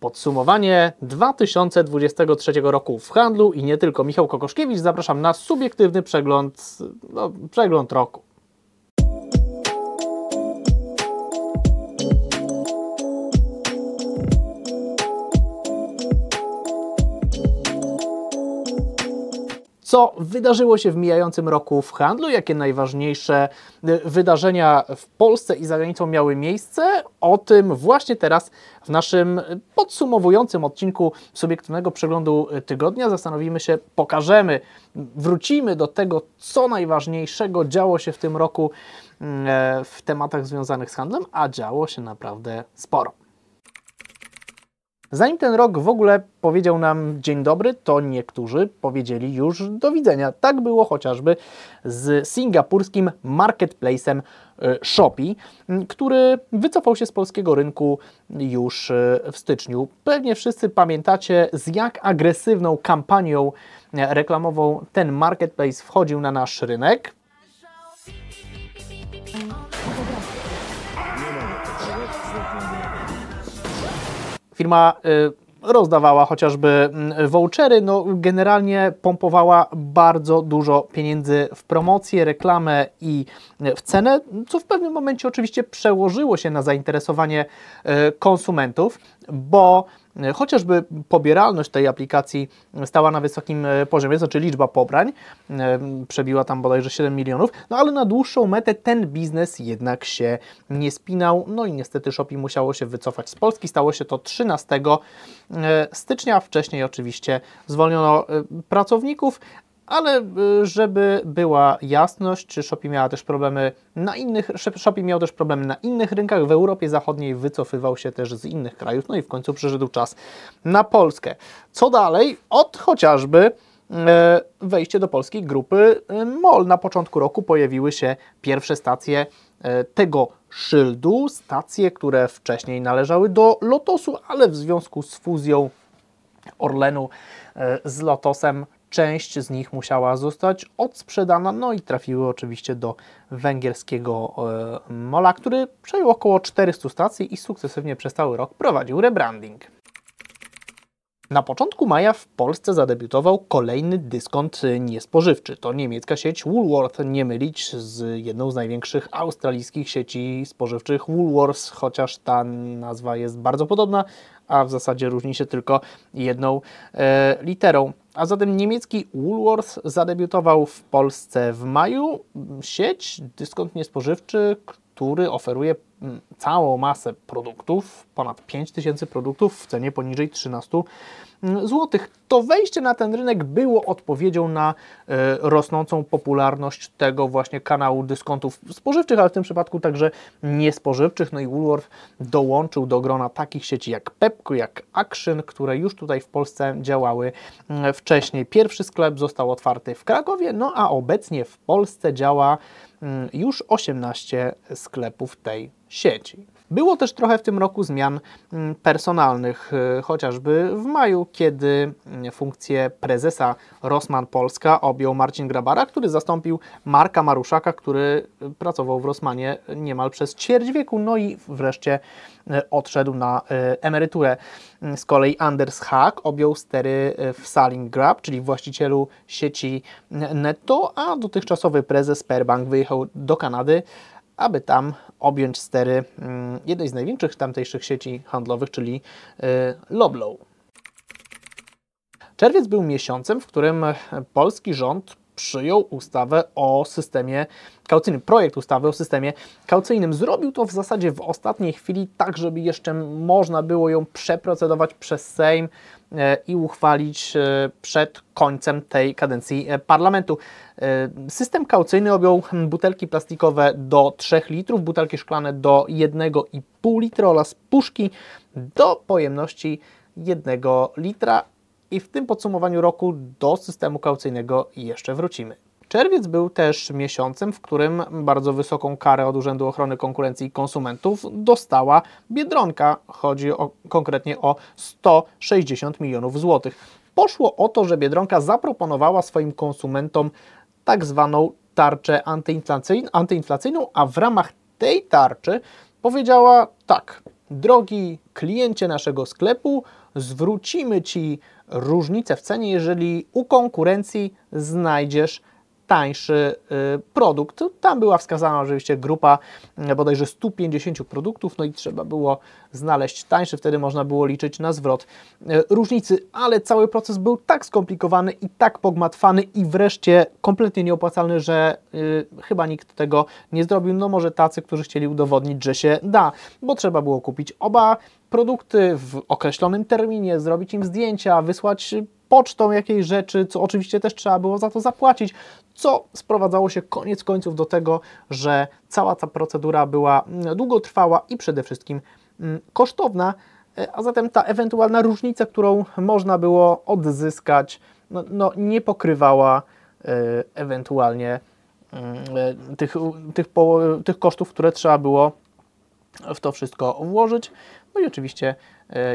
Podsumowanie 2023 roku w handlu i nie tylko. Michał Kokoszkiewicz, zapraszam na subiektywny przegląd, no, przegląd roku. Co wydarzyło się w mijającym roku w handlu, jakie najważniejsze y, wydarzenia w Polsce i za granicą miały miejsce. O tym właśnie teraz w naszym podsumowującym odcinku subiektywnego przeglądu tygodnia zastanowimy się, pokażemy, wrócimy do tego, co najważniejszego działo się w tym roku w tematach związanych z handlem, a działo się naprawdę sporo. Zanim ten rok w ogóle powiedział nam dzień dobry, to niektórzy powiedzieli już do widzenia. Tak było chociażby z singapurskim marketplacem e, Shopee, który wycofał się z polskiego rynku już e, w styczniu. Pewnie wszyscy pamiętacie, z jak agresywną kampanią e, reklamową ten marketplace wchodził na nasz rynek. Firma y, rozdawała chociażby mm, vouchery, no generalnie pompowała bardzo dużo pieniędzy w promocję, reklamę i w cenę, co w pewnym momencie oczywiście przełożyło się na zainteresowanie y, konsumentów, bo chociażby pobieralność tej aplikacji stała na wysokim e, poziomie, znaczy liczba pobrań e, przebiła tam bodajże 7 milionów, no ale na dłuższą metę ten biznes jednak się nie spinał, no i niestety Shopee musiało się wycofać z Polski, stało się to 13 e, stycznia, wcześniej oczywiście zwolniono pracowników, ale y, żeby była jasność, czy Shopee miała też problemy na innych, Shopee miał też problemy na innych rynkach, w Europie Zachodniej wycofywał się też z innych krajów, no i w końcu przyszedł czas na Polskę. Co dalej? Od chociażby e, wejście do polskiej grupy e, MOL. Na początku roku pojawiły się pierwsze stacje tego szyldu, stacje, które wcześniej należały do Lotosu, ale w związku z fuzją Orlenu z Lotosem Część z nich musiała zostać odsprzedana, no i trafiły oczywiście do węgierskiego e, mola, który przejął około 400 stacji i sukcesywnie przez cały rok prowadził rebranding. Na początku maja w Polsce zadebiutował kolejny dyskont niespożywczy. To niemiecka sieć Woolworth, nie mylić z jedną z największych australijskich sieci spożywczych Woolworths, chociaż ta nazwa jest bardzo podobna, a w zasadzie różni się tylko jedną e, literą. A zatem niemiecki Woolworth zadebiutował w Polsce w maju. Sieć, dyskont niespożywczy, który oferuje mm, całą masę produktów, ponad 5000 produktów w cenie poniżej 13 mm, zł. To wejście na ten rynek było odpowiedzią na e, rosnącą popularność tego właśnie kanału dyskontów spożywczych, ale w tym przypadku także niespożywczych. No i Woolworth dołączył do grona takich sieci jak Pepco, jak Action, które już tutaj w Polsce działały mm, wcześniej. Pierwszy sklep został otwarty w Krakowie, no a obecnie w Polsce działa już 18 sklepów tej sieci. Było też trochę w tym roku zmian mm, personalnych, y, chociażby w maju, kiedy mm, funkcję prezesa Rossmann Polska objął Marcin Grabara, który zastąpił Marka Maruszaka, który pracował w Rossmanie niemal przez ćwierć wieku, no i wreszcie y, odszedł na y, emeryturę. Z kolei Anders Haag objął stery w Saling Grab, czyli właścicielu sieci Netto, a dotychczasowy prezes Perbank wyjechał do Kanady, aby tam objąć stery mm, jednej z największych tamtejszych sieci handlowych, czyli y, Loblow. Czerwiec był miesiącem, w którym polski rząd przyjął ustawę o systemie kaucyjnym, projekt ustawy o systemie kaucyjnym. Zrobił to w zasadzie w ostatniej chwili, tak żeby jeszcze można było ją przeprocedować przez Sejm e, i uchwalić e, przed końcem tej kadencji e, parlamentu. System kaucyjny objął butelki plastikowe do 3 litrów, butelki szklane do 1,5 litra oraz puszki do pojemności 1 litra i w tym podsumowaniu roku do systemu kaucyjnego jeszcze wrócimy. Czerwiec był też miesiącem, w którym bardzo wysoką karę od Urzędu Ochrony Konkurencji i Konsumentów dostała Biedronka. Chodzi o, konkretnie o 160 milionów złotych. Poszło o to, że Biedronka zaproponowała swoim konsumentom tak zwaną tarczę antyinflacyjną, a w ramach tej tarczy powiedziała tak, drogi kliencie naszego sklepu, zwrócimy Ci różnicę w cenie, jeżeli u konkurencji znajdziesz tańszy y, produkt. Tam była wskazana oczywiście grupa y, bodajże 150 produktów, no i trzeba było znaleźć tańszy, wtedy można było liczyć na zwrot y, różnicy, ale cały proces był tak skomplikowany i tak pogmatwany i wreszcie kompletnie nieopłacalny, że chyba nikt tego nie zrobił. No może tacy, którzy chcieli udowodnić, że się da, bo trzeba było kupić oba produkty w określonym terminie, zrobić im zdjęcia, wysłać pocztą jakiejś rzeczy, co oczywiście też trzeba było za to zapłacić, co sprowadzało się koniec końców do tego, że cała ta procedura była mm, długotrwała i przede wszystkim mm, kosztowna, e, a zatem ta ewentualna różnica, którą można było odzyskać, no, no nie pokrywała e, ewentualnie mm, e, tych, tych, tych kosztów, które trzeba było w to wszystko włożyć. No i oczywiście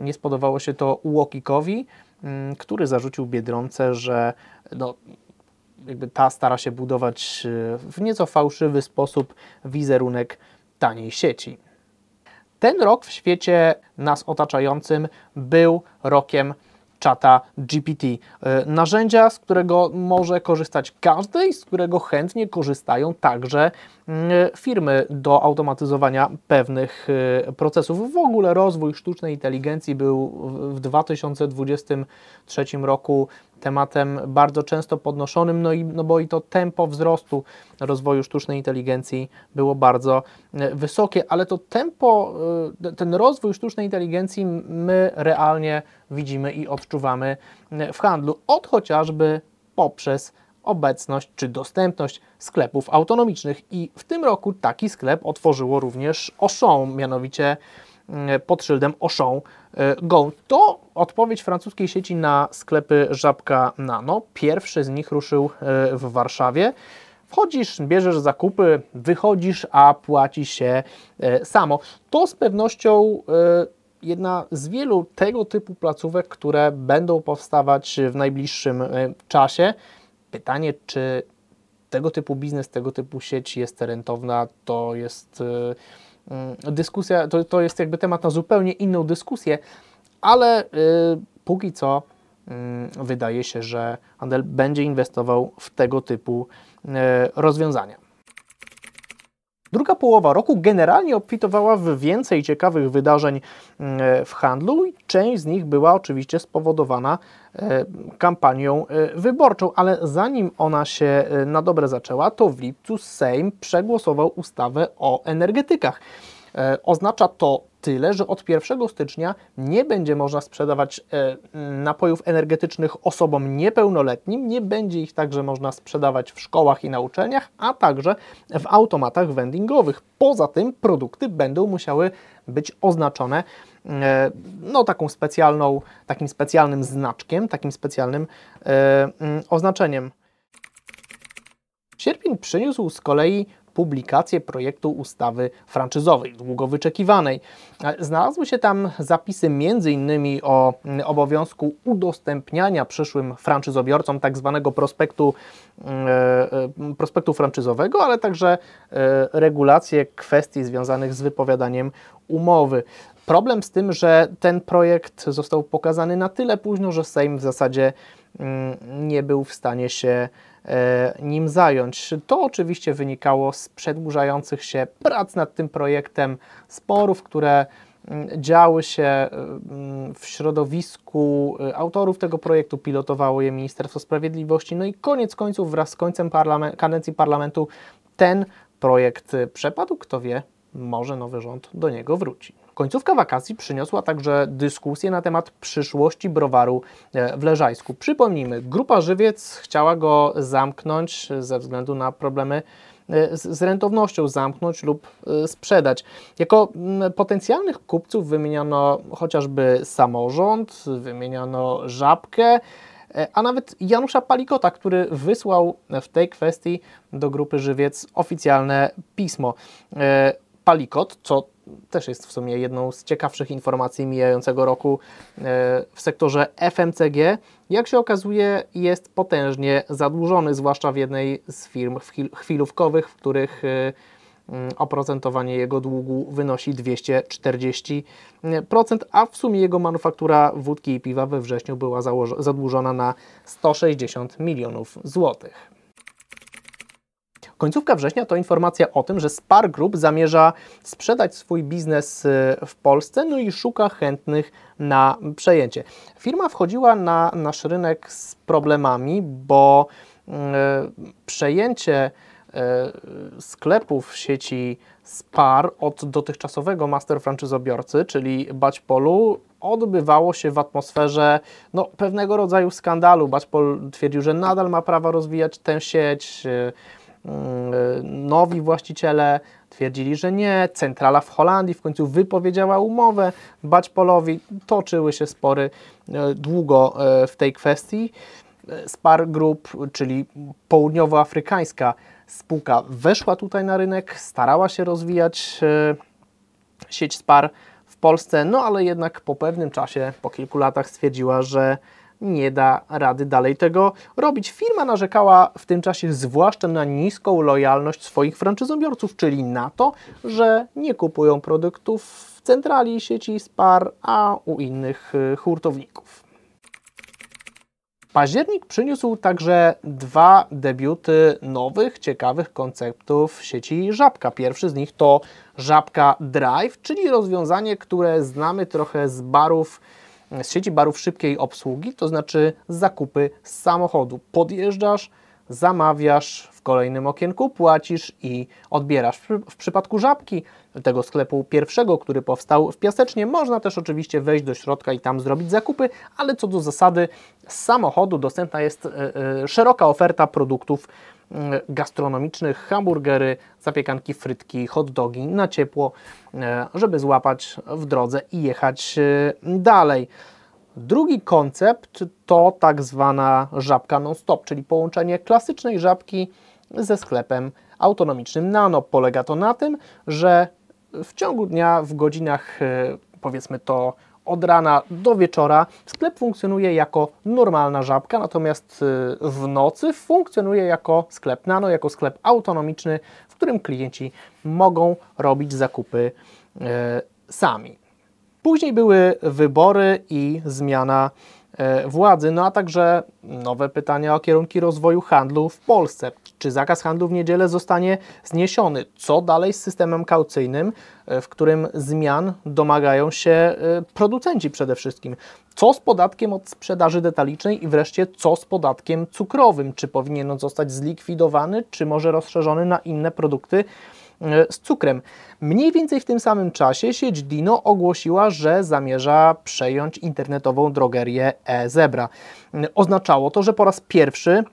nie spodobało się to Łokikowi, który zarzucił Biedronce, że no, jakby ta stara się budować e, w nieco fałszywy sposób wizerunek taniej sieci. Ten rok w świecie nas otaczającym był rokiem czata GPT. E, narzędzia, z którego może korzystać każdy i z którego chętnie korzystają także mm, firmy do automatyzowania pewnych e, procesów. W ogóle rozwój sztucznej inteligencji był w 2023 roku tematem bardzo często podnoszonym, no, i, no bo i to tempo wzrostu rozwoju sztucznej inteligencji było bardzo e, wysokie, ale to tempo, e, ten rozwój sztucznej inteligencji my realnie widzimy i odczuwamy e, w handlu, od chociażby poprzez obecność czy dostępność sklepów autonomicznych. I w tym roku taki sklep otworzyło również Auchan, mianowicie pod szyldem Auchan Go. To odpowiedź francuskiej sieci na sklepy Żabka Nano. Pierwszy z nich ruszył e, w Warszawie. Wchodzisz, bierzesz zakupy, wychodzisz, a płaci się e, samo. To z pewnością e, jedna z wielu tego typu placówek, które będą powstawać w najbliższym czasie. Pytanie, czy tego typu biznes, tego typu sieć jest rentowna, to jest dyskusja, to, to jest jakby temat na zupełnie inną dyskusję ale y, póki co y, wydaje się, że handel będzie inwestował w tego typu y, rozwiązania. Druga połowa roku generalnie obfitowała w więcej ciekawych wydarzeń y, w handlu i część z nich była oczywiście spowodowana y, kampanią y, wyborczą, ale zanim ona się na dobre zaczęła, to w lipcu Sejm przegłosował ustawę o energetykach. Oznacza to Tyle, że od 1 stycznia nie będzie można sprzedawać e, napojów energetycznych osobom niepełnoletnim, nie będzie ich także można sprzedawać w szkołach i na uczelniach, a także w automatach vendingowych. Poza tym produkty będą musiały być oznaczone e, no, taką specjalną, takim specjalnym znaczkiem, takim specjalnym e, mm, oznaczeniem. Sierpień przyniósł z kolei publikację projektu ustawy franczyzowej, długo wyczekiwanej. Znalazły się tam zapisy m.in. o obowiązku udostępniania przyszłym franczyzobiorcom tak zwanego prospektu, e, e, prospektu franczyzowego, ale także e, regulacje kwestii związanych z wypowiadaniem umowy. Problem z tym, że ten projekt został pokazany na tyle późno, że Sejm w zasadzie mm, nie był w stanie się E, nim zająć. To oczywiście wynikało z przedłużających się prac nad tym projektem, sporów, które mm, działy się mm, w środowisku e, autorów tego projektu, pilotowało je Ministerstwo Sprawiedliwości. No i koniec końców, wraz z końcem parlament, kadencji parlamentu, ten projekt przepadł. Kto wie, może nowy rząd do niego wróci. Końcówka wakacji przyniosła także dyskusję na temat przyszłości browaru e, w Leżajsku. Przypomnijmy, grupa Żywiec chciała go zamknąć ze względu na problemy e, z rentownością zamknąć lub e, sprzedać. Jako potencjalnych kupców wymieniono chociażby samorząd, wymieniono żabkę, a nawet Janusza Palikota, który wysłał w tej kwestii do grupy Żywiec oficjalne pismo. Palikot, co też jest w sumie jedną z ciekawszych informacji mijającego roku e, w sektorze FMCG. Jak się okazuje, jest potężnie zadłużony, zwłaszcza w jednej z firm chwilówkowych, w których e, mm, oprocentowanie jego długu wynosi 240%, a w sumie jego manufaktura wódki i piwa we wrześniu była zadłużona na 160 milionów złotych. Końcówka września to informacja o tym, że Spar Group zamierza sprzedać swój biznes y, w Polsce, no i szuka chętnych na przejęcie. Firma wchodziła na nasz rynek z problemami, bo y, przejęcie y, sklepów sieci Spar od dotychczasowego master franczyzobiorcy, czyli Baćpolu, odbywało się w atmosferze no, pewnego rodzaju skandalu. Baćpol twierdził, że nadal ma prawo rozwijać tę sieć. Mm, nowi właściciele twierdzili, że nie. Centrala w Holandii w końcu wypowiedziała umowę Baćpolowi. Toczyły się spory e, długo e, w tej kwestii. Spar Group, czyli południowoafrykańska spółka, weszła tutaj na rynek, starała się rozwijać e, sieć Spar w Polsce, no ale jednak po pewnym czasie, po kilku latach stwierdziła, że nie da rady dalej tego robić. Firma narzekała w tym czasie zwłaszcza na niską lojalność swoich franczyzobiorców, czyli na to, że nie kupują produktów w centrali sieci Spar, a u innych y, hurtowników. Październik przyniósł także dwa debiuty nowych, ciekawych konceptów sieci Żabka. Pierwszy z nich to Żabka Drive, czyli rozwiązanie, które znamy trochę z barów z sieci barów szybkiej obsługi, to znaczy zakupy z samochodu. Podjeżdżasz, zamawiasz, w kolejnym okienku płacisz i odbierasz. W przypadku żabki, tego sklepu pierwszego, który powstał w Piasecznie, można też oczywiście wejść do środka i tam zrobić zakupy, ale co do zasady z samochodu dostępna jest e, e, szeroka oferta produktów gastronomicznych, hamburgery, zapiekanki, frytki, hot dogi na ciepło, e, żeby złapać w drodze i jechać dalej. Drugi koncept to tak zwana żabka non-stop, czyli połączenie klasycznej żabki ze sklepem autonomicznym Nano. Polega to na tym, że w ciągu dnia, w godzinach e, powiedzmy to od rana do wieczora sklep funkcjonuje jako normalna żabka, natomiast e, w nocy funkcjonuje jako sklep nano, jako sklep autonomiczny, w którym klienci mogą robić zakupy e, sami. Później były wybory i zmiana władzy, no a także nowe pytania o kierunki rozwoju handlu w Polsce. Czy zakaz handlu w niedzielę zostanie zniesiony? Co dalej z systemem kaucyjnym, e, w którym zmian domagają się e, producenci przede wszystkim? Co z podatkiem od sprzedaży detalicznej i wreszcie co z podatkiem cukrowym? Czy powinien on zostać zlikwidowany, czy może rozszerzony na inne produkty? Z cukrem. Mniej więcej w tym samym czasie sieć Dino ogłosiła, że zamierza przejąć internetową drogerię e-Zebra. Oznaczało to, że po raz pierwszy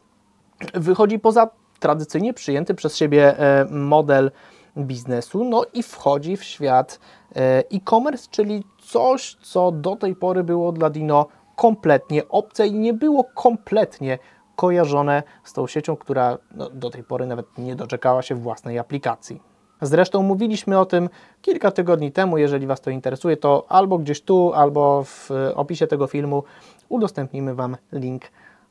wychodzi poza tradycyjnie przyjęty przez siebie e, model biznesu, no i wchodzi w świat e, e-commerce, czyli coś, co do tej pory było dla Dino kompletnie obce i nie było kompletnie kojarzone z tą siecią, która no, do tej pory nawet nie doczekała się własnej aplikacji. Zresztą mówiliśmy o tym kilka tygodni temu. Jeżeli Was to interesuje, to albo gdzieś tu, albo w opisie tego filmu udostępnimy Wam link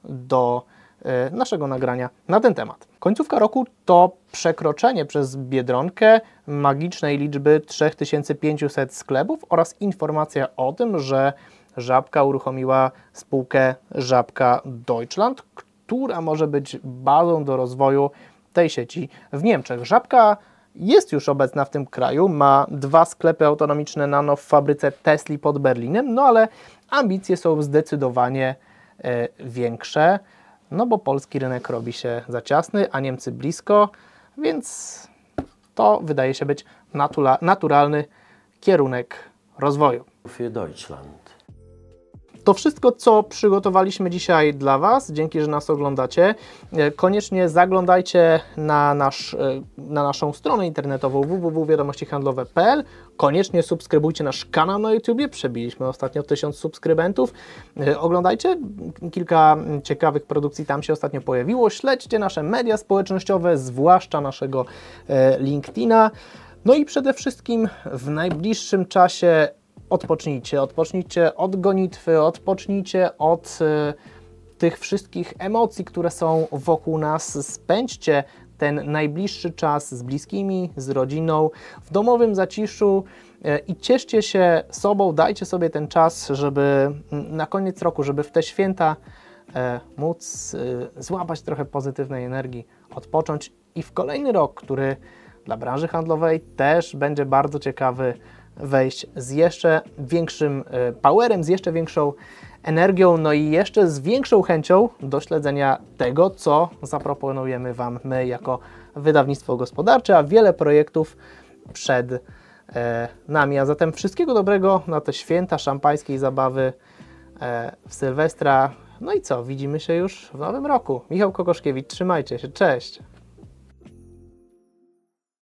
do e, naszego nagrania na ten temat. Końcówka roku to przekroczenie przez Biedronkę magicznej liczby 3500 sklepów oraz informacja o tym, że Żabka uruchomiła spółkę Żabka Deutschland, która może być bazą do rozwoju tej sieci w Niemczech. Żabka jest już obecna w tym kraju, ma dwa sklepy autonomiczne Nano w fabryce Tesla pod Berlinem, no ale ambicje są zdecydowanie e, większe, no bo polski rynek robi się za ciasny, a Niemcy blisko, więc to wydaje się być naturalny kierunek rozwoju. Für Deutschland. To wszystko, co przygotowaliśmy dzisiaj dla Was. Dzięki, że nas oglądacie. E, koniecznie zaglądajcie na, nasz, e, na naszą stronę internetową www.wiadomościhandlowe.pl. Koniecznie subskrybujcie nasz kanał na YouTube. Przebiliśmy ostatnio 1000 subskrybentów. E, oglądajcie. Kilka ciekawych produkcji tam się ostatnio pojawiło. Śledźcie nasze media społecznościowe, zwłaszcza naszego LinkedIna. No i przede wszystkim w najbliższym czasie odpocznijcie, odpocznijcie od gonitwy, odpocznijcie od y, tych wszystkich emocji, które są wokół nas. Spędźcie ten najbliższy czas z bliskimi, z rodziną, w domowym zaciszu e, i cieszcie się sobą, dajcie sobie ten czas, żeby na koniec roku, żeby w te święta e, móc złapać trochę pozytywnej energii, odpocząć i w kolejny rok, który dla branży handlowej też będzie bardzo ciekawy, wejść z jeszcze większym e, powerem, z jeszcze większą energią, no i jeszcze z większą chęcią do śledzenia tego, co zaproponujemy Wam my jako wydawnictwo gospodarcze, a wiele projektów przed e, nami. A zatem wszystkiego dobrego na te święta szampańskiej zabawy e, w Sylwestra. No i co, widzimy się już w nowym roku. Michał Kokoszkiewicz, trzymajcie się, cześć!